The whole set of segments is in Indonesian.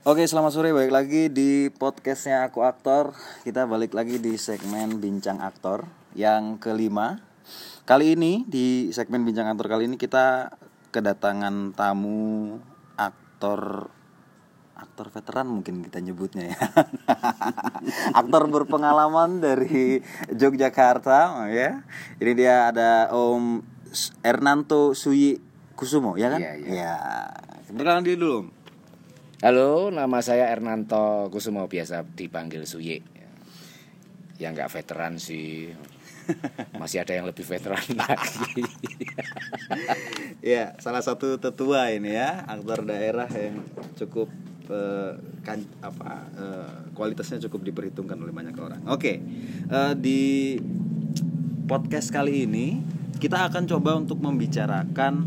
Oke, selamat sore. Balik lagi di podcastnya Aku Aktor. Kita balik lagi di segmen Bincang Aktor yang kelima. Kali ini di segmen Bincang Aktor kali ini kita kedatangan tamu aktor aktor veteran mungkin kita nyebutnya ya. aktor berpengalaman dari Yogyakarta, ya. Ini dia ada Om Ernanto Suyi Kusumo, ya kan? Iya, iya. Ya. Perkenalan diri dulu. Halo, nama saya Ernanto Kusumo biasa dipanggil Suye. Ya nggak veteran sih. Masih ada yang lebih veteran lagi. Ya, salah satu tetua ini ya, aktor daerah yang cukup eh, kan apa eh, kualitasnya cukup diperhitungkan oleh banyak orang. Oke, eh, di podcast kali ini kita akan coba untuk membicarakan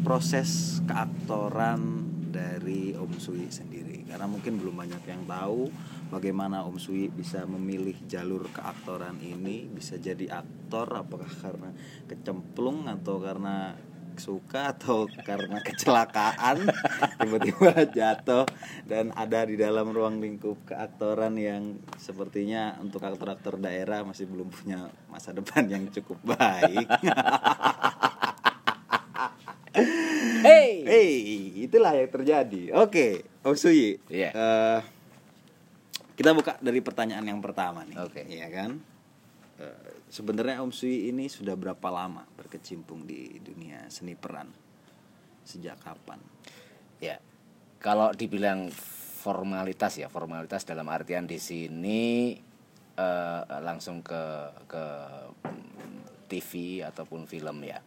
proses keaktoran dari Om Sui sendiri karena mungkin belum banyak yang tahu bagaimana Om Sui bisa memilih jalur keaktoran ini bisa jadi aktor apakah karena kecemplung atau karena suka atau karena kecelakaan tiba-tiba jatuh dan ada di dalam ruang lingkup keaktoran yang sepertinya untuk aktor-aktor daerah masih belum punya masa depan yang cukup baik. Hey. Itulah yang terjadi. Oke, Om Suyi. Iya. eh, kita buka dari pertanyaan yang pertama nih. Oke. Iya kan? Eh, sebenarnya Om Suyi ini sudah berapa lama berkecimpung di dunia seni peran? Sejak kapan? Ya, kalau dibilang formalitas ya, formalitas dalam artian di sini eh, langsung ke ke TV ataupun film ya.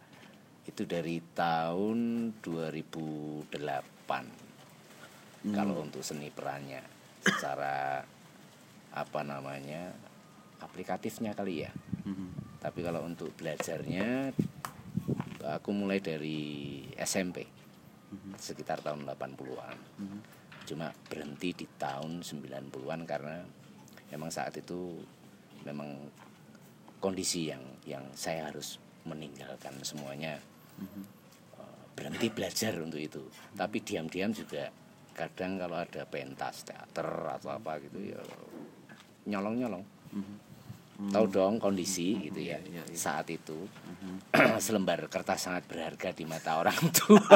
Itu dari tahun 2008. Kalau untuk seni perannya secara apa namanya? aplikatifnya kali ya. Mhm. Tapi kalau untuk belajarnya aku mulai dari SMP sekitar tahun 80-an. Cuma berhenti di tahun 90-an karena memang saat itu memang kondisi yang yang saya harus meninggalkan semuanya. Berhenti belajar untuk itu. Tapi diam-diam juga kadang kalau ada pentas teater atau apa gitu ya nyolong-nyolong tahu dong kondisi gitu ya Iya, iya, iya. saat itu selembar kertas sangat berharga di mata orang tua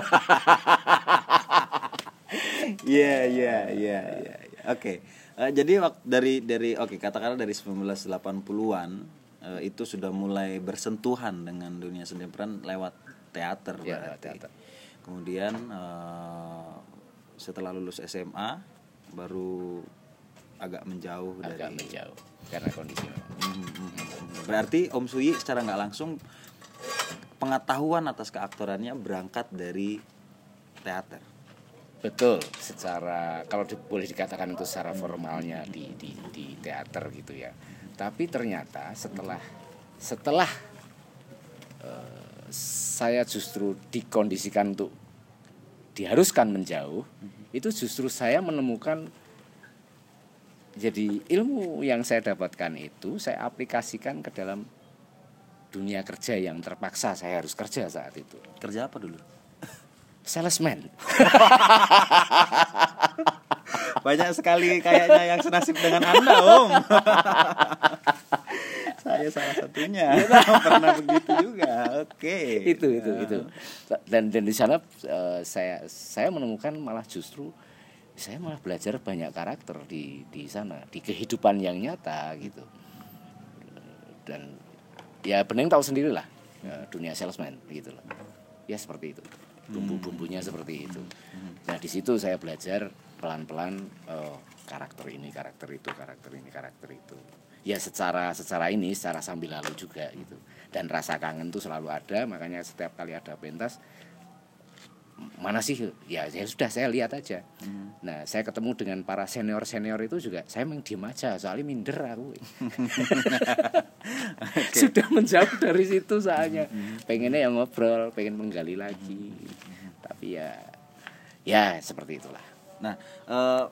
Iya, iya, iya, iya. Oke. Eh, jadi waktu dari dari oke katakanlah dari 1980-an eh, itu sudah mulai bersentuhan dengan dunia seni peran lewat teater Ya, berarti. teater. Kemudian eh, setelah lulus SMA baru agak menjauh agak dari menjauh karena kondisi memang. Mhm, mhm. Berarti Om Suyi secara nggak langsung pengetahuan atas keaktorannya berangkat dari teater. betul secara kalau di- boleh dikatakan itu secara formalnya di, di di teater gitu ya tapi ternyata setelah setelah eh, saya justru dikondisikan untuk diharuskan menjauh itu justru saya menemukan jadi ilmu yang saya dapatkan itu saya aplikasikan ke dalam dunia kerja yang terpaksa saya harus kerja saat itu Kerja apa dulu? salesman Banyak sekali kayaknya yang senasib dengan Anda, Om. Saya salah satunya. Pernah begitu juga. Oke. itu itu itu. Dan dan di sana eh, saya saya menemukan malah justru saya malah belajar banyak karakter di di sana di kehidupan yang nyata gitu. Dan ya bening tahu sendiri lah ya, dunia salesman gitu loh. Ya seperti itu. Bumbu-bumbunya seperti itu. Nah di situ saya belajar pelan-pelan eh, karakter ini karakter itu karakter ini karakter itu ya secara secara ini secara sambil lalu juga gitu. Dan rasa kangen tuh selalu ada makanya setiap kali ada pentas mana sih? Ya ya sudah saya lihat aja. Nah saya ketemu dengan para senior senior itu juga saya memang diem aja soalnya minder aku. Sudah menjauh dari situ soalnya. Pengennya yang ngobrol pengen menggali lagi. tapi ya ya seperti itulah. Nah, eh,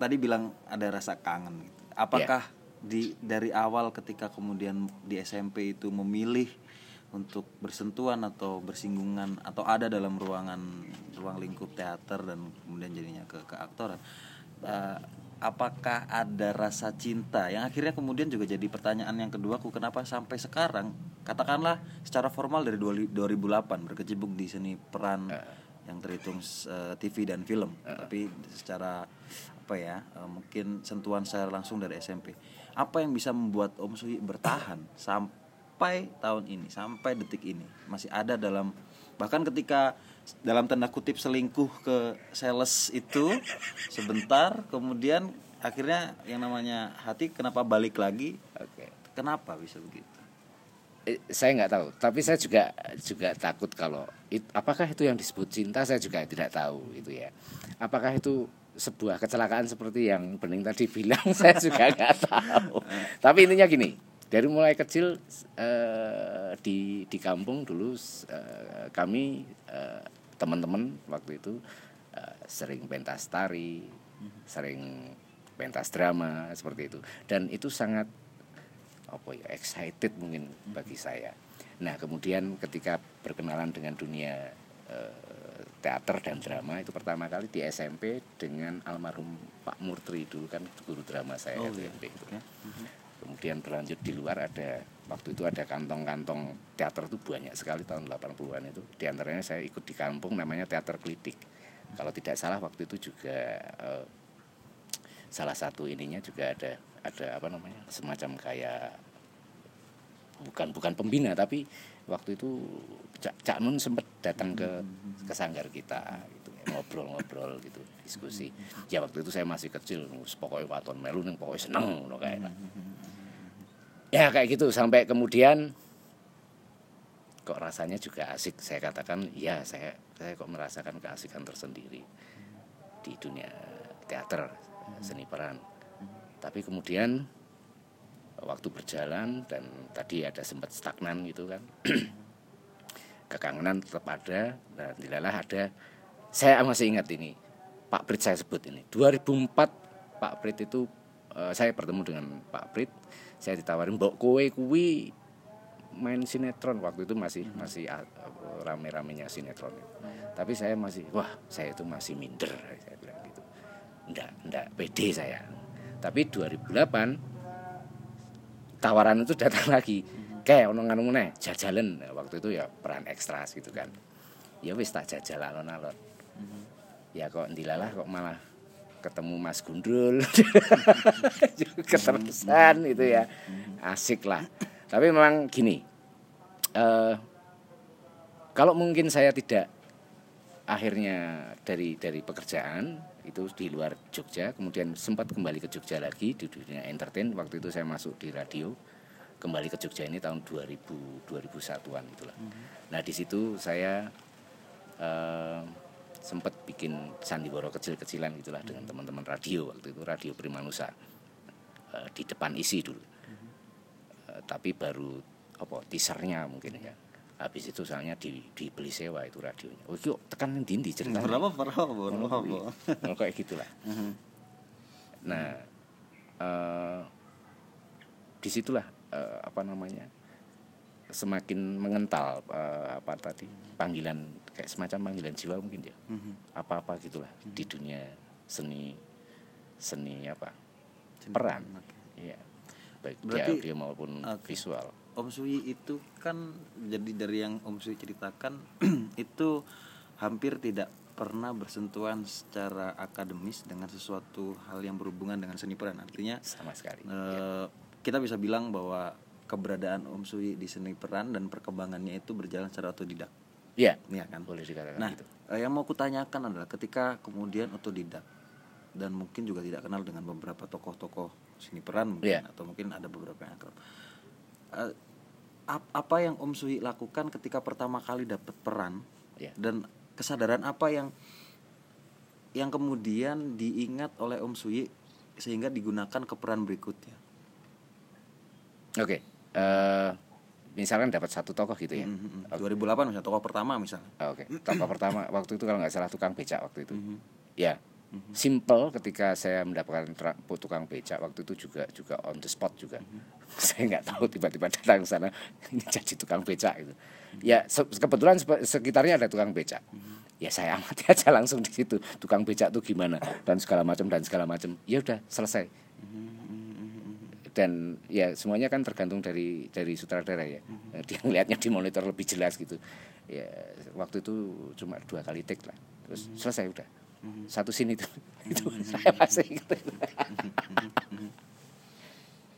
tadi bilang ada rasa kangen gitu. Apakah di dari awal ketika kemudian di SMP itu memilih untuk bersentuhan atau bersinggungan atau ada dalam ruangan ruang lingkup teater dan kemudian jadinya ke ke aktoran Eh, apakah ada rasa cinta? Yang akhirnya kemudian juga jadi pertanyaan yang kedua aku kenapa sampai sekarang? Katakanlah secara formal dari 2008 berkecimpung di seni peran yang terhitung eh, TV dan film. Tapi secara apa ya eh, mungkin sentuhan saya langsung dari SMP apa yang bisa membuat Om Suyi bertahan sampai tahun ini sampai detik ini? Masih ada dalam bahkan ketika dalam tanda kutip selingkuh ke sales itu sebentar kemudian akhirnya yang namanya hati kenapa balik lagi? Oke. kenapa bisa begitu? Eh, saya nggak tahu, tapi saya juga juga takut kalau it- apakah itu yang disebut cinta? Saya juga tidak tahu itu ya. Apakah itu sebuah kecelakaan seperti yang Bening tadi bilang saya juga nggak tahu. tapi intinya gini, dari mulai kecil eh, di di kampung dulu eh, kami eh, teman-teman waktu itu eh, sering pentas tari, sering pentas drama seperti itu, dan itu sangat apa ya excited mungkin bagi saya. Nah kemudian ketika berkenalan dengan dunia eh, teater dan drama itu pertama kali di SMP dengan almarhum Pak Murtri dulu kan guru drama saya Oh, di iya. SMP itu. Kemudian berlanjut di luar ada waktu itu ada kantong-kantong teater itu banyak sekali tahun 80-an itu. Di antaranya saya ikut di kampung namanya Teater Klitik. Kalau tidak salah waktu itu juga eh, salah satu ininya juga ada ada apa namanya semacam kayak bukan bukan pembina tapi waktu itu Cak, Cak Nun sempat datang ke ke sanggar kita gitu ngobrol-ngobrol gitu diskusi. Ya waktu itu saya masih kecil pokoknya waton melu ning pokoknya seneng kae. Lah. ya kayak gitu. Sampai kemudian kok rasanya juga asik. Saya katakan ya saya saya kok merasakan keasikan tersendiri di dunia teater seni peran. Tapi kemudian waktu berjalan dan tadi ada sempat stagnan gitu kan. Kekangenan tetap ada dan dilalah ada. Saya masih ingat ini Pak Prit saya sebut ini. 2004 Pak Prit itu eh, saya bertemu dengan Pak Prit. Saya ditawarin mbok kowe kuwi main sinetron. Waktu itu masih masih ah, rame-ramenya sinetron tapi saya masih wah saya itu masih minder saya bilang gitu. Enggak enggak pede saya. Tapi 2008 tawaran itu datang lagi. Kayak ono nganu meneh jajalan waktu itu ya peran ekstras gitu kan. Ya wis tak jajal alon-alon. Ya kok ndilalah kok malah ketemu Mas Gundrul. Keterusan itu ya. Asik lah. Tapi memang gini eh kalau mungkin saya tidak akhirnya dari dari pekerjaan itu di luar Jogja kemudian sempat kembali ke Jogja lagi di dunia entertain. Waktu itu saya masuk di radio kembali ke Jogja ini tahun 2000 2001-an itulah. Nah di situ saya eh, sempat bikin sandiwara kecil-kecilan gitulah dengan teman-teman radio waktu itu radio Primanusa eh, di depan isi dulu. Eh, tapi baru apa teasernya mungkin ya habis itu soalnya di dibeli sewa itu radionya. Oh yuk tekan yang dindi ceritanya? Berapa berapa berapa kayak gitulah. Nah eh di situlah eh, apa namanya semakin mengental eh, apa tadi panggilan kayak semacam panggilan jiwa mungkin ya. Apa apa gitulah di dunia seni seni apa? Peran. iya. Baik di Berarti- audio maupun Oke. visual Om Suyi itu kan jadi dari yang Om Suyi ceritakan itu hampir tidak pernah bersentuhan secara akademis dengan sesuatu hal yang berhubungan dengan seni peran. Artinya sama sekali eh, kita bisa bilang bahwa keberadaan Om Suyi di seni peran dan perkembangannya itu berjalan secara otodidak. Iya Iya kan? boleh dikatakan Nah, gitu. eh, yang mau kutanyakan adalah ketika kemudian otodidak dan mungkin juga tidak kenal dengan beberapa tokoh-tokoh seni peran mungkin Iya. atau mungkin ada beberapa yang akrab. Ap- apa yang Om Suyi lakukan ketika pertama kali dapat peran Iya. dan kesadaran apa yang yang kemudian diingat oleh Om Suyi sehingga digunakan ke peran berikutnya. Oke, eh misalkan dapat satu tokoh gitu ya. Mhm, mhm. 2008 misalnya tokoh pertama misalnya. Ah, Oke, tokoh pertama waktu itu kalau nggak salah tukang becak waktu itu. Ya, simple ketika saya mendapatkan tukang becak waktu itu juga juga on the spot juga. Saya nggak tahu tiba-tiba datang sana ini jadi tukang becak gitu. Ya se- kebetulan sepe- sekitarnya ada tukang becak. Ya saya amati aja langsung di situ tukang becak tuh gimana dan segala macam dan segala macam. Ya udah selesai. Dan ya semuanya kan tergantung dari dari sutradara ya. Dia ngelihatnya di monitor lebih jelas gitu. Ya waktu itu cuma dua kali take lah. Terus selesai udah satu scene itu itu saya masih ingat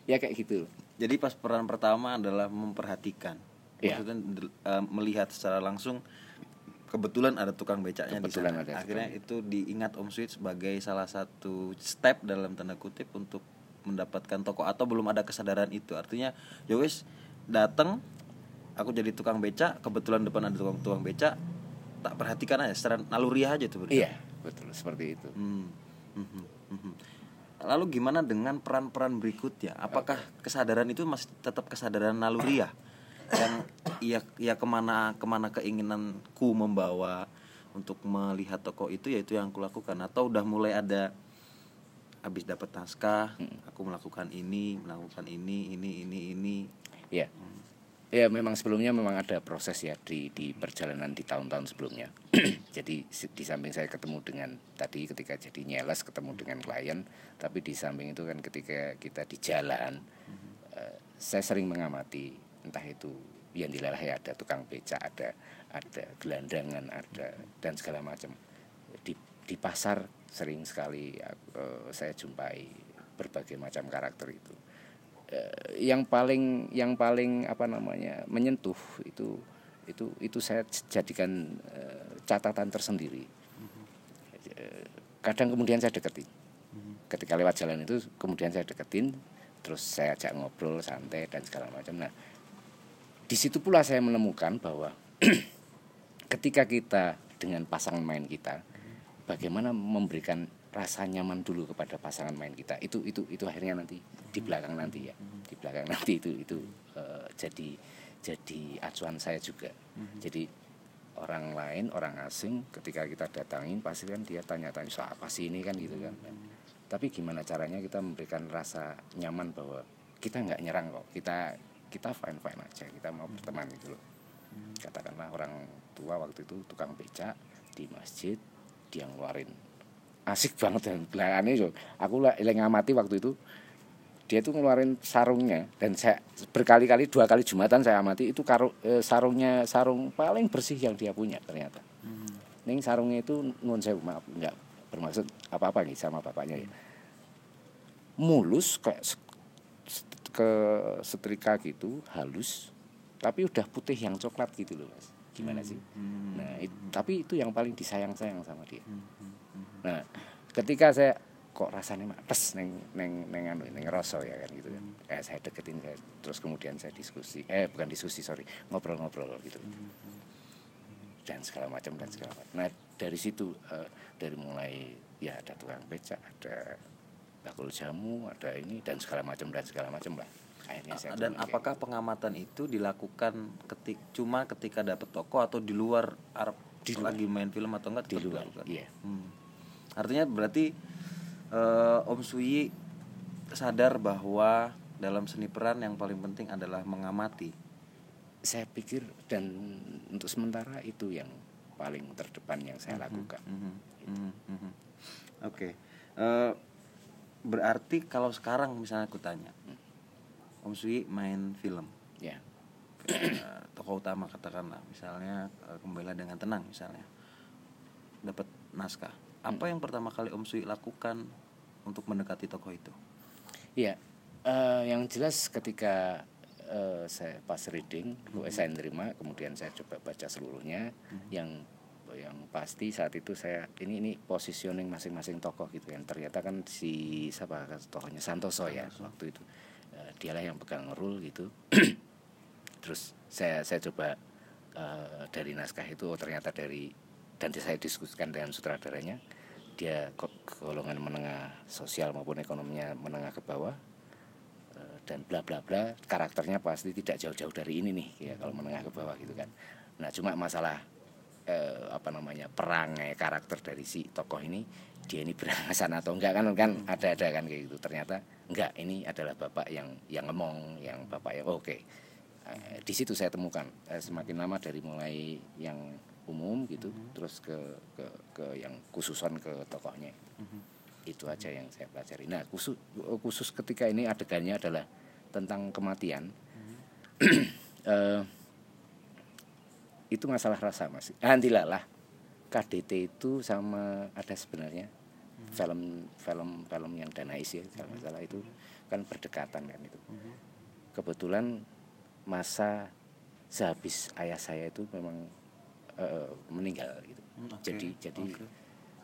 ya kayak gitu. Jadi pas peran pertama adalah memperhatikan. Iya. Maksudnya eh, melihat secara langsung kebetulan ada tukang becaknya di sana. ada Akhirnya itu diingat Om Sweet sebagai salah satu step dalam tanda kutip untuk mendapatkan toko atau belum ada kesadaran itu. Artinya ya wis datang aku jadi tukang becak, kebetulan depan ada tukang tukang becak, tak perhatikan aja secara naluriah aja tuh berarti. iya betul seperti itu Hmm. Mhm. Mhm. Lalu gimana dengan peran-peran berikutnya? Apakah kesadaran itu masih tetap kesadaran naluriah yang ia ia ke mana ke mana keinginanku membawa untuk melihat toko itu yaitu yang aku lakukan atau udah mulai ada habis dapat naskah aku melakukan ini melakukan ini ini ini ini ya ya memang sebelumnya memang ada proses ya di di perjalanan di tahun-tahun sebelumnya. Jadi di samping saya ketemu dengan tadi ketika jadi nyeles ketemu dengan klien tapi di samping itu kan ketika kita di jalan eh, saya sering mengamati entah itu yang di Leleh ada tukang becak ada ada gelandangan ada dan segala macam. Di di pasar sering sekali eh, saya jumpai berbagai macam karakter itu yang paling yang paling apa namanya menyentuh itu itu itu saya jadikan eh, catatan tersendiri. Eh, kadang kemudian saya deketin. Ketika lewat jalan itu kemudian saya deketin terus saya ajak ngobrol santai dan segala macam. Nah di situ pula saya menemukan bahwa ketika kita dengan pasangan main kita bagaimana memberikan rasa nyaman dulu kepada pasangan main kita. Itu itu itu akhirnya nanti di belakang nanti ya. Di belakang nanti itu itu eh, jadi jadi acuan saya juga. Jadi orang lain orang asing ketika kita datangin pasti kan dia tanya-tanya soal apa sih ini? Kan gitu kan. Tapi gimana caranya kita memberikan rasa nyaman bahwa kita nggak nyerang kok. Kita kita fine fine aja kita mau berteman gitu loh. Katakanlah orang tua waktu itu tukang becak di masjid dia ngeluarin asik banget dan belakangnya yo. Aku lah yang ngamati waktu itu dia tuh ngeluarin sarungnya. Dan saya berkali-kali dua kali jumatan saya amati itu karu, eh, sarungnya sarung paling bersih yang dia punya ternyata. Ning sarungnya itu nun saya maaf nggak bermaksud apa-apa nih sama bapaknya ya. Mulus kayak ke setrika gitu halus tapi udah putih yang coklat gitu loh mas. Gimana sih? Nah it- tapi itu yang paling disayang-sayang sama dia nah ketika saya kok rasanya mates neng neng neng anu neng rasa ya kan gitu kan eh saya deketin saya terus kemudian saya diskusi eh bukan diskusi sorry ngobrol-ngobrol gitu. Dan segala macam dan segala macam. Nah dari situ eh, dari mulai ya ada tukang becak ada bakul jamu ada ini dan segala macam dan segala macam lah. Akhirnya saya dan kayak apakah pengamatan itu dilakukan ketik cuma ketika dapat toko atau di luar Arab Di luar. lagi main film atau enggak di luar iya. Hmm. Artinya berarti eh, Om Suyi sadar bahwa dalam seni peran yang paling penting adalah mengamati. saya pikir dan untuk sementara itu yang paling terdepan yang saya lakukan Mhm, mhm, mhm. Oke. Eh, berarti kalau sekarang misalnya aku tanya, Om Suyi main film, ya eh, tokoh utama katakanlah, misalnya eh, Kembalilah dengan tenang misalnya, dapat naskah. Apa yang pertama kali Om Suyi lakukan untuk mendekati tokoh itu? Iya, eh, yang jelas ketika eh, saya pas reading, saya nerima, kemudian saya coba baca seluruhnya, yang yang pasti saat itu saya ini ini positioning masing-masing tokoh gitu kan. Ternyata kan si siapa tokohnya Santoso ya waktu itu, Eh, dialah yang pegang rule gitu. Terus saya saya coba eh, dari naskah itu oh, ternyata dari dan saya diskusikan dengan sutradaranya dia golongan menengah sosial maupun ekonominya menengah ke bawah Eh, dan bla bla bla karakternya pasti tidak jauh-jauh dari ini nih ya kalau menengah ke bawah gitu kan. Nah cuma masalah eh, apa namanya perangai karakter dari si tokoh ini dia ini berangasan atau enggak kan kan ada ada kan kayak gitu. Ternyata enggak ini adalah bapak yang yang ngomong yang bapak yang oke. Eh, di situ saya temukan eh, semakin lama dari mulai yang umum gitu terus ke ke ke yang khususan ke tokohnya. Itu aja yang saya pelajari. Nah khusus khusus ketika ini adegannya adalah tentang kematian. Eh, itu masalah rasa mas. Lah KDT itu sama ada sebenarnya. Film film film yang Danais ya kalau nggak salah itu kan berdekatan kan itu. Kebetulan masa sehabis ayah saya itu memang eh, meninggal gitu Hmm, oke, jadi jadi oke.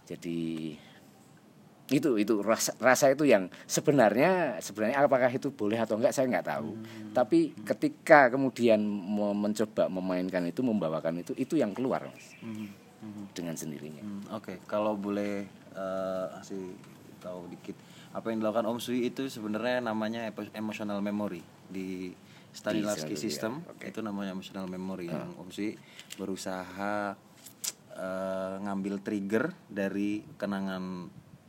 jadi itu itu rasa rasa itu yang sebenarnya sebenarnya apakah itu boleh atau enggak saya nggak tahu Hmm. tapi ketika kemudian mencoba memainkan itu membawakan itu itu yang keluar mas Mhm, mhm. dengan sendirinya Hmm, Oke, kalau boleh eh, kasih tahu dikit apa yang dilakukan Om Sui itu sebenarnya namanya emotional memory di Stanislavski Di- system ya, oke. itu namanya emotional memory yang Om Sui berusaha eh, ngambil trigger dari kenangan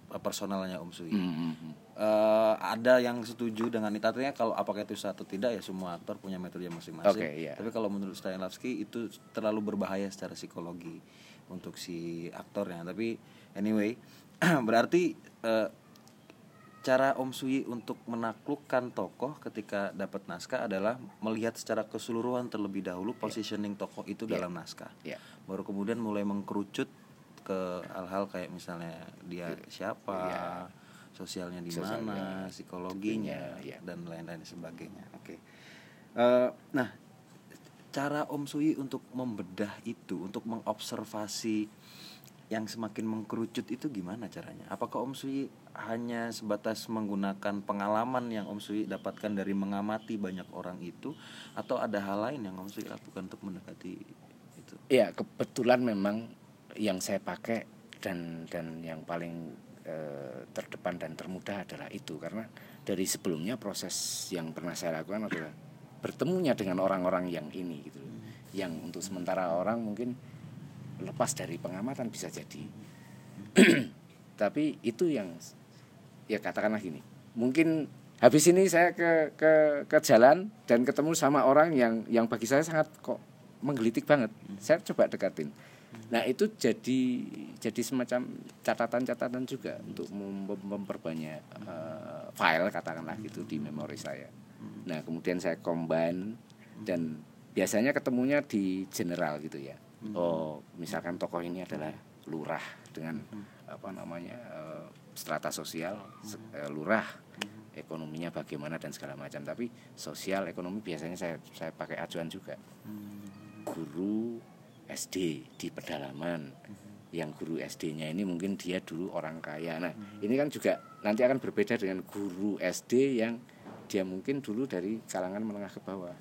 eh, personalnya Om Sui. Hmm, hmm. Eh, ada yang setuju dengan itu artinya kalau apakah itu sah atau tidak ya semua aktor punya metode masing-masing. Oke, iya. Tapi kalau menurut Stanislavski itu terlalu berbahaya secara psikologi untuk si aktornya. Tapi anyway, berarti eh, cara Om Sui untuk menaklukkan tokoh ketika dapat naskah adalah melihat secara keseluruhan terlebih dahulu positioning tokoh itu dalam naskah. ya Baru kemudian mulai mengkerucut ke hal-hal kayak misalnya dia siapa, sosialnya di mana, psikologinya Iya. dan lain-lain sebagainya. Oke. Eh, nah, cara Om Sui untuk membedah itu, untuk mengobservasi yang semakin mengkerucut itu gimana caranya? Apakah Om Sui hanya sebatas menggunakan pengalaman yang Om Sui dapatkan dari mengamati banyak orang itu, atau ada hal lain yang Om Sui lakukan untuk mendekati itu? ya kebetulan memang yang saya pakai dan dan yang paling eh, terdepan dan termudah adalah itu karena dari sebelumnya proses yang pernah saya lakukan adalah bertemunya dengan orang-orang yang ini gitu loh. yang untuk sementara orang mungkin lepas dari pengamatan bisa jadi. Tapi itu yang ya katakanlah gini mungkin habis ini saya ke ke ke jalan dan ketemu sama orang yang yang bagi saya sangat kok menggelitik banget. Saya coba dekatin. Nah itu jadi jadi semacam catatan-catatan juga untuk mem- mem- memperbanyak eh, file katakanlah gitu di memori saya. Nah kemudian saya combine dan biasanya ketemunya di general gitu ya oh misalkan tokoh ini adalah lurah dengan apa namanya eh, strata sosial se- eh, lurah ekonominya bagaimana dan segala macam. Tapi sosial ekonomi biasanya saya saya pakai acuan juga. Guru SD di pedalaman. Yang guru SD-nya ini mungkin dia dulu orang kaya. Nah ini kan juga nanti akan berbeda dengan guru SD yang dia mungkin dulu dari kalangan menengah ke bawah.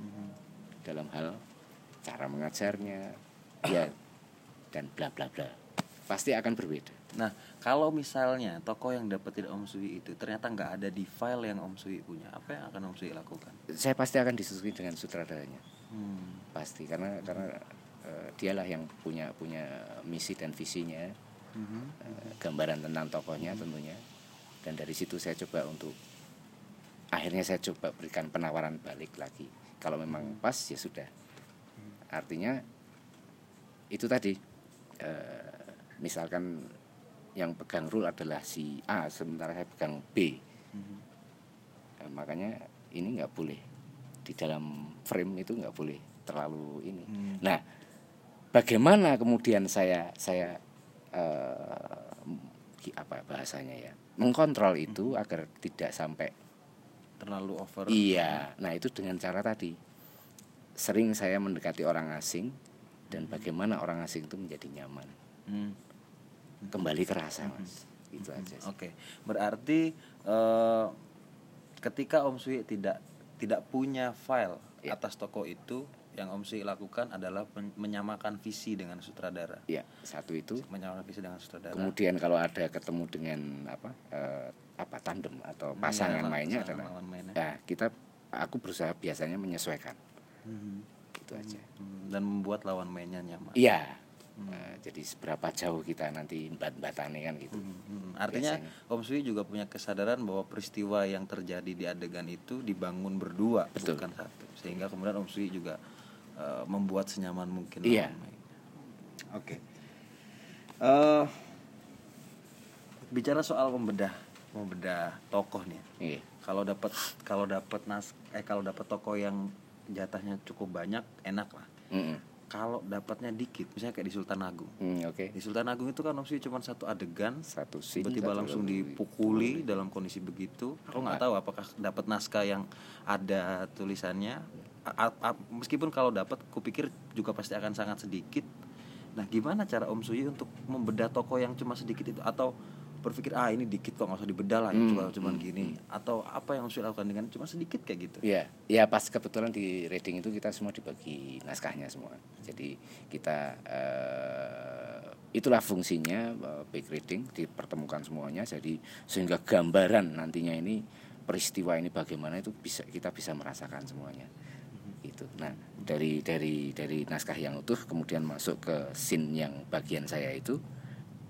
Dalam hal cara mengajarnya ya dan bla bla bla. Pasti akan berbeda. Nah, kalau misalnya tokoh yang dapetin Om Sui itu ternyata nggak ada di file yang Om Sui punya, apa yang akan Om Sui lakukan? saya pasti akan diskusi dengan sutradaranya. Hmm. pasti karena karena eh, dialah yang punya punya misi dan visinya Mhm. eh, gambaran tentang tokohnya tentunya. Dan dari situ saya coba untuk akhirnya saya coba berikan penawaran balik lagi. Kalau memang pas ya sudah. Artinya itu tadi eh, misalkan yang pegang rule adalah si A sementara saya pegang B Mhm. Eh, makanya ini nggak boleh di dalam frame itu nggak boleh terlalu ini Hmm. nah bagaimana kemudian saya saya ki- apa bahasanya ya mengkontrol itu agar tidak sampai Terlalu over. iya nah itu dengan cara tadi sering saya mendekati orang asing dan bagaimana orang asing itu menjadi nyaman Hmm. kembali ke rasa mas itu aja. Oke, berarti eh, ketika Om Sui tidak tidak punya file Ya. atas tokoh itu, yang Om Sui lakukan adalah men- menyamakan visi dengan sutradara, ya satu itu menyamakan visi dengan sutradara. Kemudian kalau ada ketemu dengan apa eh, apa tandem atau pasangan Iya, mainnya pasangan adalah lawan mainnya. ya kita aku berusaha biasanya menyesuaikan Mhm. Itu aja. Hmm, dan membuat lawan mainnya nyaman. Iya Nah, jadi seberapa jauh kita nanti bat-batane kan gitu. Hmm, Artinya Om Sui juga punya kesadaran bahwa peristiwa yang terjadi di adegan itu dibangun berdua Betul. bukan satu. Sehingga kemudian Om Sui juga eh, membuat senyaman mungkin. Iya. Oke. Eh, bicara soal membedah membedah tokoh nih. Iya. Kalau dapat kalau dapat nas eh kalau dapat tokoh yang jatahnya cukup banyak enak lah. Mm-mm. Kalau dapatnya dikit, misalnya kayak di Sultan Agung. Hmm, Oke. Di Sultan Agung itu kan Om Sui cuma satu adegan Satu scene. tiba-tiba langsung dipukuli dalam kondisi begitu aku nggak tahu apakah dapat naskah yang ada tulisannya A- a- meskipun kalau dapat kupikir juga pasti akan sangat sedikit nah gimana cara Om Suyi untuk membedah toko yang cuma sedikit itu atau berpikir ah ini dikit kok nggak usah dibedah lah Hmm, cuma cuman gini atau apa yang Om Suyi lakukan dengan cuma sedikit kayak gitu Iya, ya pas kebetulan di reading itu kita semua dibagi naskahnya semua. Jadi kita eh, itulah fungsinya eh, big reading dipertemukan semuanya. Jadi sehingga gambaran nantinya ini peristiwa ini bagaimana itu bisa kita bisa merasakan semuanya. Itu. Nah dari dari dari naskah yang utuh kemudian masuk ke scene yang bagian saya itu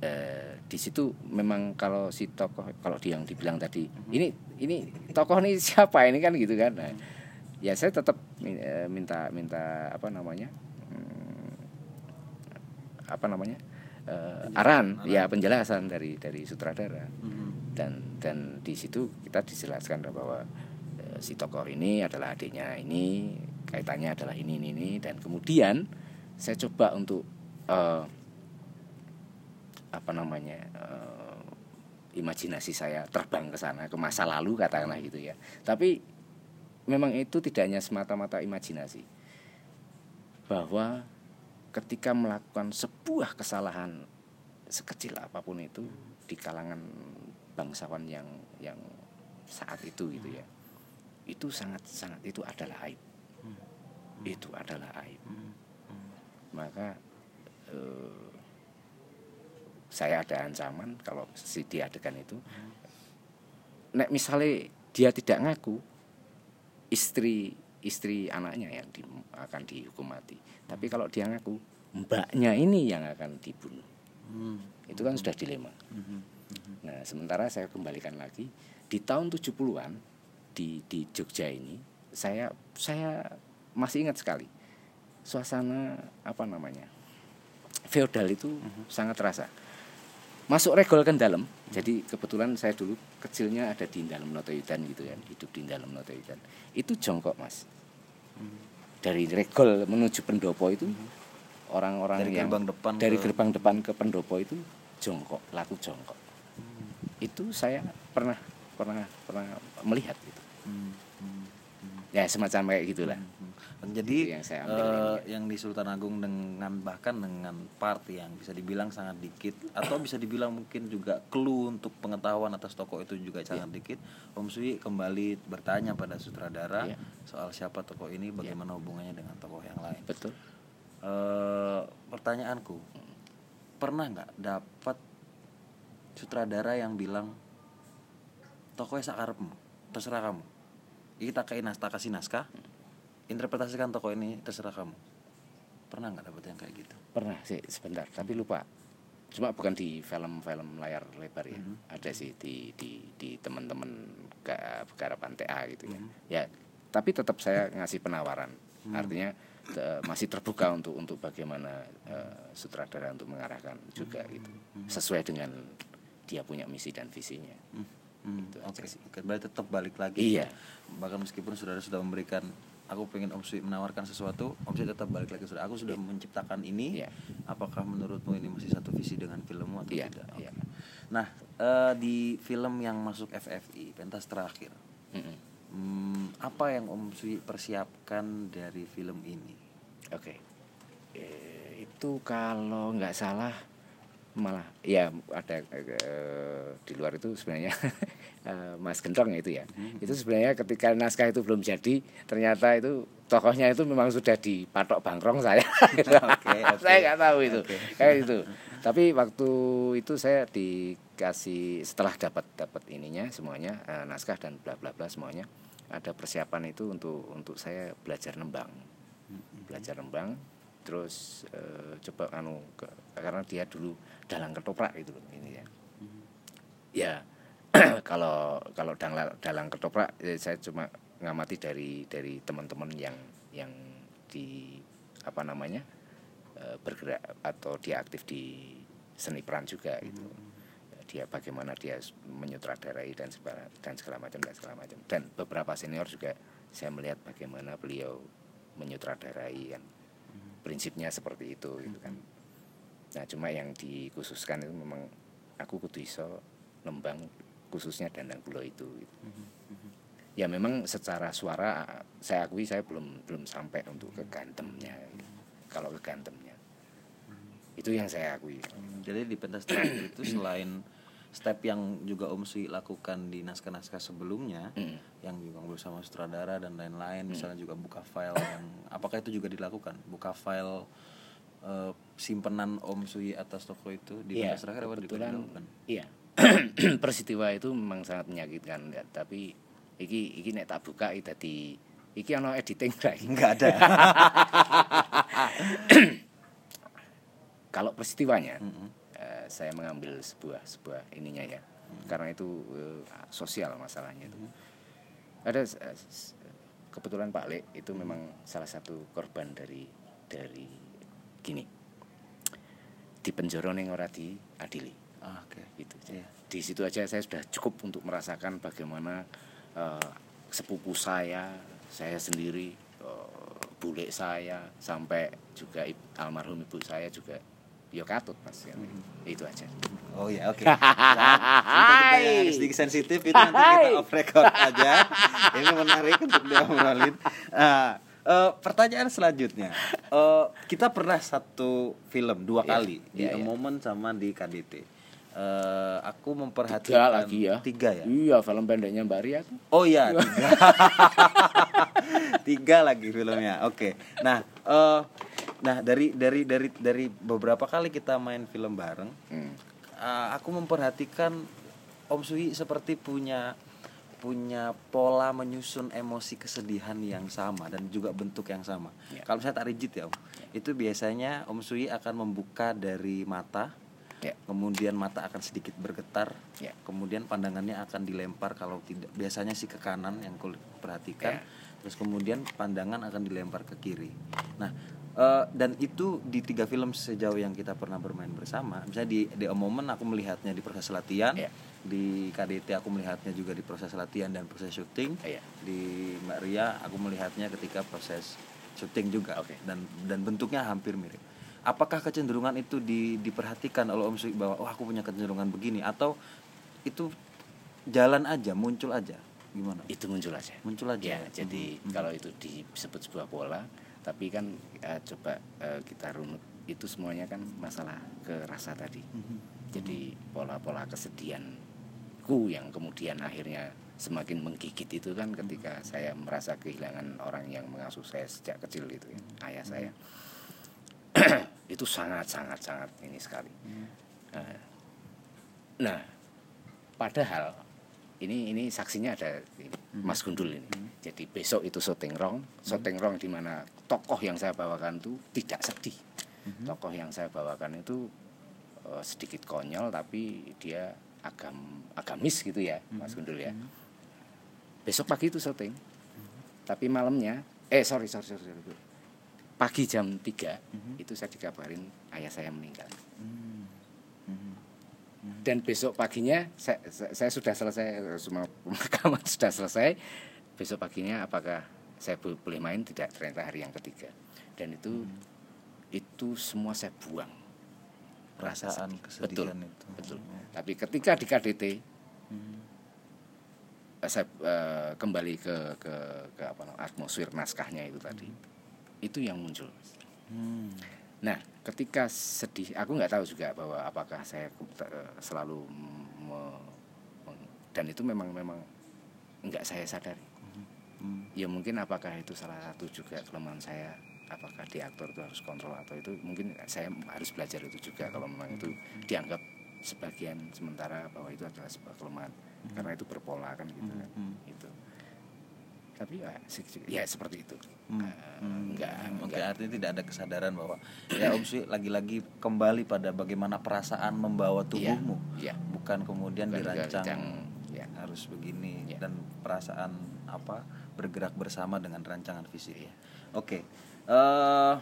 eh, di situ memang kalau si tokoh kalau dia yang dibilang tadi ini ini tokoh ini siapa ini kan gitu kan? Nah, ya saya tetap eh, minta minta apa namanya hmm, apa namanya eh, aran ya penjelasan dari dari sutradara. Mhm. dan dan di situ kita dijelaskan bahwa eh, si tokoh ini adalah adiknya ini kaitannya adalah ini ini ini. Dan kemudian saya coba untuk eh, apa namanya eh, imajinasi saya terbang ke sana ke masa lalu katakanlah gitu ya. Tapi memang itu tidak hanya semata-mata imajinasi. Bahwa ketika melakukan sebuah kesalahan sekecil apa pun itu di kalangan bangsawan yang yang saat itu gitu ya itu sangat sangat itu adalah aib. Itu adalah aib. Maka eh, saya ada ancaman kalau si diadegan itu. Nek misalnya dia tidak ngaku istri istri anaknya yang di- akan dihukum mati. Tapi kalau dia ngaku mbaknya ini yang akan dibunuh. Hmm. itu kan sudah dilema. Mhm. nah sementara saya kembalikan lagi di tahun 70-an di di Jogja ini saya saya masih ingat sekali suasana apa namanya feodal itu sangat terasa masuk regol ke dalam jadi kebetulan saya dulu kecilnya ada di dalam Notoyudan gitu kan hidup di dalam Notoyudan itu jongkok mas dari regol menuju pendopo itu orang-orang Dari yang gerbang depan dari ke- gerbang depan ke pendopo itu jongkok laku jongkok itu saya pernah pernah pernah melihat itu Hmm. Hmm. Hmm. ya semacam kayak gitulah Hmm. Jadi Itu yang saya ambil ini. yang di Sultan Agung dengan bahkan dengan part yang bisa dibilang sangat dikit atau bisa dibilang mungkin juga clue untuk pengetahuan atas tokoh itu juga sangat dikit. Om Sui kembali bertanya pada sutradara Iya. soal siapa tokoh ini, bagaimana hubungannya dengan tokoh yang lain. betul Eh, pertanyaanku, pernah nggak dapat sutradara yang bilang tokohnya sakarepmu, terserah kamu. Kita kayak naskah kasih naskah, interpretasikan tokoh ini terserah kamu. Pernah nggak dapat yang kayak gitu? pernah sih sebentar. Tapi lupa. Cuma bukan di film-film layar lebar ya. Ada sih di di di teman-teman ke garapan TA gitu ya. Ya tapi tetap saya ngasih penawaran. Artinya te- masih terbuka untuk untuk bagaimana eh, sutradara untuk mengarahkan juga gitu. Sesuai dengan dia punya misi dan visinya Hmm, Itu Oke, aja sih. oke. berarti tetap balik lagi. Iya. Bahkan meskipun saudara sudah memberikan, aku pengen Om Sui menawarkan sesuatu, Om Sui tetap balik lagi. Sudah, aku sudah menciptakan ini. Iya. Apakah menurutmu ini masih satu visi dengan filmmu atau Iya, tidak? iya. Oke. Nah, eh, di film yang masuk FFI, pentas terakhir, Mm-mm. hmm, apa yang Om Sui persiapkan dari film ini? Oke. Eh, itu kalau nggak salah malah ya ada eh, di luar itu sebenarnya eh, Mas Gentong itu ya. Itu sebenarnya ketika naskah itu belum jadi ternyata itu tokohnya itu memang sudah dipatok bangkrong saya. Oke, oke. saya nggak tahu itu. Oke. Kayak itu. Tapi waktu itu saya dikasih setelah dapat dapat ininya semuanya eh, naskah dan bla bla bla semuanya ada persiapan itu untuk untuk saya belajar nembang belajar nembang terus eh, coba anu ke- karena dia dulu dalang ketoprak itu loh ini ya. Ya kalau kalau dalang dalang ketoprak eh, saya cuma ngamati dari dari teman-teman yang yang di apa namanya eh, bergerak atau dia aktif di seni peran juga gitu. Dia bagaimana dia menyutradarai dan segala dan segala macam dan segala macam. Dan beberapa senior juga saya melihat bagaimana beliau menyutradarai kan prinsipnya seperti itu gitu kan. Nah cuma yang dikhususkan itu memang aku kudu iso nembang khususnya dandang kulo itu gitu. ya memang secara suara saya akui saya belum belum sampai untuk ke gantemnya gitu. kalau ke gantemnya itu yang saya akui. Hmm, Jadi di pentas terakhir itu selain step yang juga Om Sui lakukan di naskah-naskah sebelumnya Mm. yang juga bersama sutradara dan lain-lain misalnya juga buka file yang apakah itu juga dilakukan buka file eh, simpenan Om Sui atas toko itu di Iya, pentas terakhir apa dilakukan iya peristiwa itu memang sangat menyakitkan ya, tapi iki iki nek tak buka iki dadi iki ana editing iki? Enggak ada kalau peristiwanya Mm-mm. eh, saya mengambil sebuah sebuah ininya ya. Karena itu eh, sosial masalahnya itu. Ada s- kebetulan Pak Lek itu memang salah satu korban dari dari gini. Di penjara yang ora diadili. Ah, oke. Itu Iya. di situ aja saya sudah cukup untuk merasakan bagaimana eh, sepupu saya saya sendiri eh, bule saya sampai juga almarhum ibu saya juga ya katut mas kan. itu aja Oh ya oke. Nah, cerita-cerita yang sedikit sensitif itu nanti kita off record aja. Ini menarik untuk diobrolin. Nah, eh, pertanyaan selanjutnya, Eh, kita pernah satu film dua Iya, kali di A iya, iya. Moment sama di KDT. Eh, aku tiga memperhatikan lagi ya Tiga ya. iya film pendeknya Mbak Ria Oh iya, tiga. tiga lagi filmnya. Oke. Nah, eh, nah dari dari dari dari beberapa kali kita main film bareng, Hmm. eh, aku memperhatikan Om Sui seperti punya punya pola menyusun emosi kesedihan yang sama dan juga bentuk yang sama. Ya. Kalau saya tak rigid ya, Om. Itu biasanya Om Sui akan membuka dari mata, ya kemudian mata akan sedikit bergetar, Ya. kemudian pandangannya akan dilempar kalau tidak biasanya sih ke kanan yang kulit perhatikan, Ya. terus kemudian pandangan akan dilempar ke kiri. Nah, eh, dan itu di tiga film sejauh yang kita pernah bermain bersama, misalnya di di A Moment aku melihatnya di proses latihan, Ya. di KDT aku melihatnya juga di proses latihan dan proses syuting, Iya. di Mbak Ria aku melihatnya ketika proses syuting juga, Oke. dan dan bentuknya hampir mirip. Apakah kecenderungan itu di, diperhatikan oleh Om Sui bahwa oh aku punya kecenderungan begini atau itu jalan aja muncul aja gimana? itu muncul aja Muncul aja. ya jadi kalau itu disebut sebuah pola tapi kan eh, coba eh, kita runut. Itu semuanya kan masalah ke rasa tadi. Jadi pola-pola kesedihanku yang kemudian akhirnya semakin menggigit itu kan ketika saya merasa kehilangan orang yang mengasuh saya sejak kecil itu ya, ayah saya. Itu sangat sangat sangat ini sekali. Eh, nah padahal ini ini saksinya ada ini, Mas Gundul ini. Jadi besok itu syuting rong. Syuting rong di mana tokoh yang saya bawakan itu tidak sedih. Tokoh yang saya bawakan itu eh, sedikit konyol tapi dia agam agamis gitu ya Mas Gundul ya. Besok pagi itu syuting. Tapi malamnya eh sorry sorry sorry, sorry. pagi jam 3 itu saya dikabarin ayah saya meninggal. Dan besok paginya saya, saya, saya sudah selesai semua pemakaman sudah selesai. Besok paginya apakah saya bo- boleh main tidak? Ternyata hari yang ketiga. Dan itu itu semua saya buang. Rasa Perasaan sedih. kesedihan betul, itu. betul. Tapi ketika di KDT eh, saya eh, kembali ke ke ke apa namanya, atmosfer naskahnya itu tadi itu yang muncul Hmm. Nah, ketika sedih, aku nggak tahu juga bahwa apakah saya eh, selalu me- meng- dan itu memang memang nggak saya sadari. Hmm. Ya mungkin apakah itu salah satu juga kelemahan saya. Apakah di aktor itu harus kontrol atau itu mungkin saya harus belajar itu juga kalau memang itu dianggap sebagian sementara bahwa itu adalah sebuah kelemahan karena itu berpola kan gitu kan Hmm. itu tapi ya, ya seperti itu Hmm. Hmm. enggak Hmm, Oke, artinya tidak ada kesadaran bahwa ya Om Sui lagi-lagi kembali pada bagaimana perasaan membawa tubuhmu, ya bukan kemudian Bukan dirancang dirancang, ya. harus begini Ya. dan perasaan apa bergerak bersama dengan rancangan fisik. Iya. Oke, eh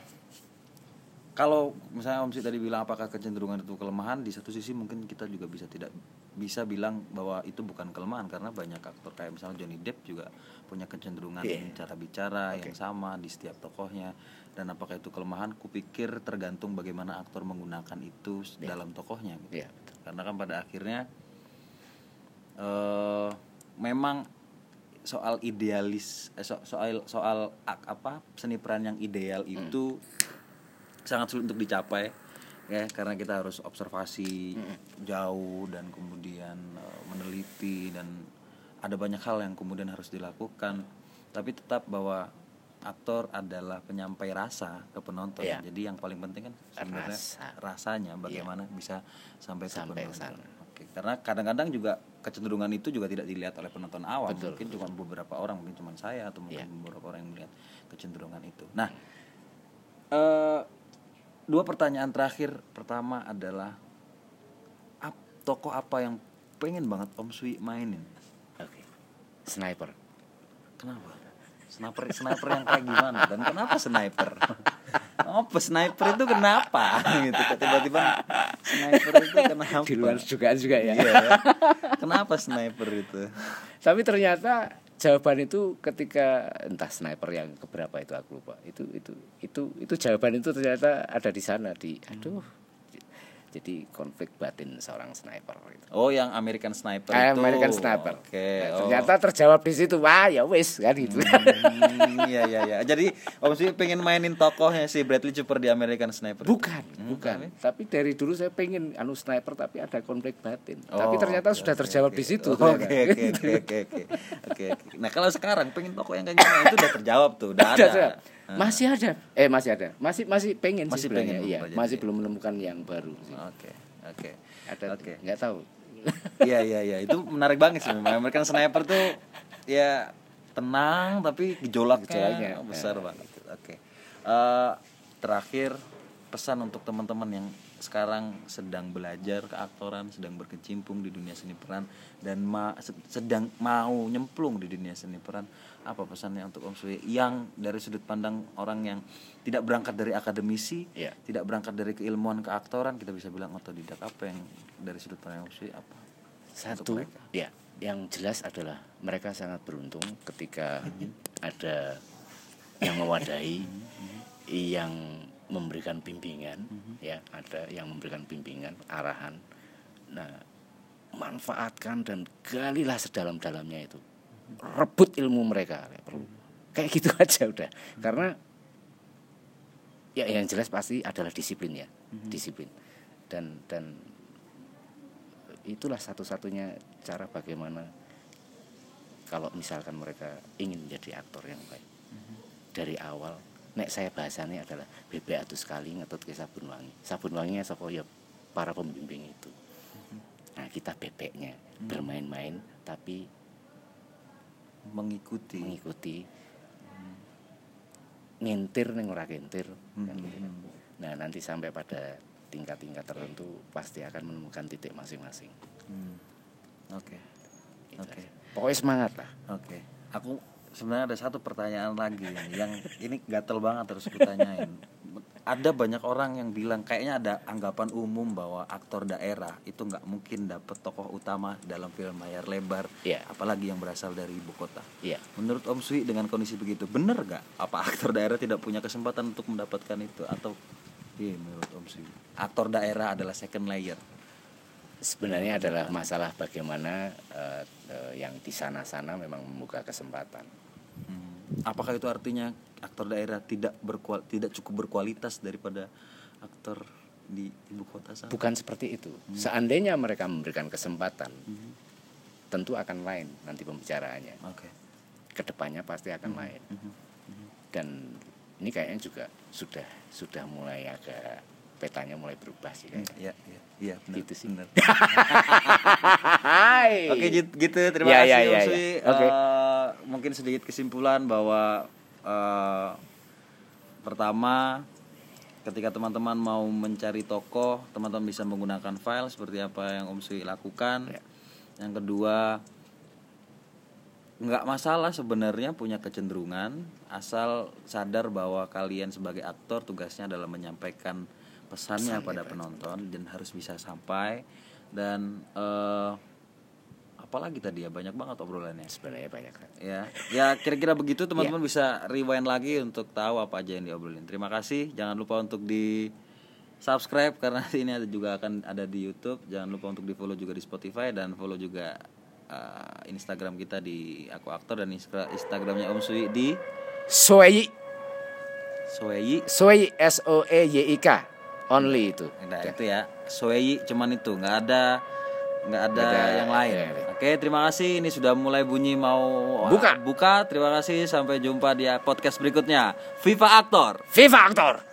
kalau misalnya Om Sui tadi bilang apakah kecenderungan itu kelemahan, di satu sisi mungkin kita juga bisa tidak bisa bilang bahwa itu bukan kelemahan karena banyak aktor kayak misalnya Johnny Depp juga punya kecenderungan Iya. cara bicara Oke. yang sama di setiap tokohnya dan apakah itu kelemahan kupikir tergantung bagaimana aktor menggunakan itu Iya. dalam tokohnya gitu. ya betul karena kan pada akhirnya eh memang soal idealis eh, so- soal soal ak- apa seni peran yang ideal itu sangat sulit untuk dicapai ya karena kita harus observasi jauh dan kemudian eh, meneliti dan ada banyak hal yang kemudian harus dilakukan tapi tetap bahwa aktor adalah penyampai rasa ke penonton Iya. jadi yang paling penting kan sebenarnya Rasa. rasanya bagaimana bisa sampai ke Sampai ke penonton sana. Karena kadang-kadang juga kecenderungan itu juga tidak dilihat oleh penonton awam. Betul, mungkin cuma beberapa orang, mungkin cuma saya atau mungkin Iya. beberapa orang yang melihat kecenderungan itu. Nah, eh, dua pertanyaan terakhir. Pertama adalah ap, tokoh apa yang pengen banget Om Sui mainin? oke sniper Kenapa? Sniper, sniper yang kayak gimana? Dan kenapa sniper? Apa sniper itu kenapa? gitu. Tiba-tiba sniper itu kenapa? di luar dugaan juga ya Iya. ya. Kenapa sniper itu? tapi ternyata jawaban itu ketika entah sniper yang keberapa itu aku lupa itu itu itu itu jawaban itu ternyata ada di sana di aduh jadi konflik batin seorang sniper itu Oh, yang American Sniper Eh, itu. American Sniper Oke. Nah, oh. ternyata terjawab di situ wah ya wis kan gitu Hmm, iya iya iya. Jadi Om Sui pengen mainin tokohnya si Bradley Cooper di American Sniper. bukan Hmm, bukan tapi dari dulu saya pengen anu sniper tapi ada konflik batin Oh, tapi ternyata oke, sudah terjawab oke. di situ Oke oke oke oke oke. Nah, kalau sekarang pengen tokoh yang kayak gimana itu udah terjawab tuh, udah ada. Masih ada eh masih ada masih masih pengen Masih sih pengen iya masih iya. belum menemukan yang baru sih Oke. Oke. ada Oke. nggak tahu Iya iya iya, itu menarik banget sih memang. American Sniper tuh ya tenang tapi gejolaknya, Gejolaknya, besar ya. banget. Oke. Eh, terakhir pesan untuk teman-teman yang sekarang sedang belajar keaktoran, sedang berkecimpung di dunia seni peran dan ma- se- sedang mau nyemplung di dunia seni peran, apa pesannya untuk Om Sui yang dari sudut pandang orang yang tidak berangkat dari akademisi, Iya. tidak berangkat dari keilmuan keaktoran, kita bisa bilang otodidak apa yang dari sudut pandang Om Sui apa? Satu, ya, yang jelas adalah mereka sangat beruntung ketika ada yang mewadahi, yang memberikan bimbingan, ya, ada yang memberikan bimbingan, arahan. Nah, manfaatkan dan galilah sedalam-dalamnya itu, rebut ilmu mereka, kayak gitu aja udah, karena ya yang jelas pasti adalah disiplin ya, disiplin, dan dan itulah satu-satunya cara bagaimana kalau misalkan mereka ingin menjadi aktor yang baik. Dari awal nek saya bahasanya adalah bebek atus sekali ngetut ke sabun wangi. Sabun wanginya sapa? Ya para pembimbing itu. Nah kita bebeknya bermain-main tapi Mengikuti. mengikuti ngintir ning ora kan Hmm. gitu. nah nanti sampai pada tingkat-tingkat tertentu pasti akan menemukan titik masing-masing Hmm. Oke. Gitu Oke. pokoknya semangat lah Oke. Aku sebenarnya ada satu pertanyaan lagi yang ini gatel banget terus kutanyain. Ada banyak orang yang bilang kayaknya ada anggapan umum bahwa aktor daerah itu nggak mungkin dapet tokoh utama dalam film layar lebar, Iya. apalagi yang berasal dari ibu kota. iya Menurut Om Sui dengan kondisi begitu, bener nggak? Apa aktor daerah tidak punya kesempatan untuk mendapatkan itu atau iya menurut Om Sui aktor daerah adalah second layer? sebenarnya adalah masalah bagaimana eh, eh, yang di sana-sana memang membuka kesempatan. Hmm. Apakah itu artinya aktor daerah tidak berkual tidak cukup berkualitas daripada aktor di ibu kota sana? Bukan seperti itu. Seandainya mereka memberikan kesempatan, tentu akan lain nanti pembicaraannya. Oke. Ke depannya pasti akan lain. Dan ini kayaknya juga sudah sudah mulai agak petanya mulai berubah sih kayaknya. Iya, iya, iya, benar. Gitu sih. benar. Hai. Oke, gitu, gitu. Terima Ya, kasih ya, Om ya, Sui. ya. Oke. Eh, mungkin sedikit kesimpulan bahwa eh, pertama ketika teman-teman mau mencari tokoh teman-teman bisa menggunakan file seperti apa yang Om Sui lakukan. Ya. yang kedua nggak masalah sebenarnya punya kecenderungan asal sadar bahwa kalian sebagai aktor tugasnya adalah menyampaikan pesannya pada penonton dan harus bisa sampai. Dan eh, apalagi tadi ya? Banyak banget obrolannya. Sebenarnya banyak kan ya ya kira-kira begitu teman-teman bisa rewind lagi untuk tahu apa aja yang diobrolin. Terima kasih. Jangan lupa untuk di subscribe karena ini ada juga akan ada di YouTube. Jangan lupa untuk di follow juga di Spotify dan follow juga uh, Instagram kita di aku aktor dan Instagramnya Om Sui di Soeyi Soeyi Soeyi S O E Y I K. Only itu. Nah itu ya. Soeyi cuman itu. Nggak ada nggak ada ada. yang lain. Yang lain. oke terima kasih. Ini sudah mulai bunyi mau Buka. buka. Terima kasih. Sampai jumpa di podcast berikutnya. Viva Aktor. Viva aktor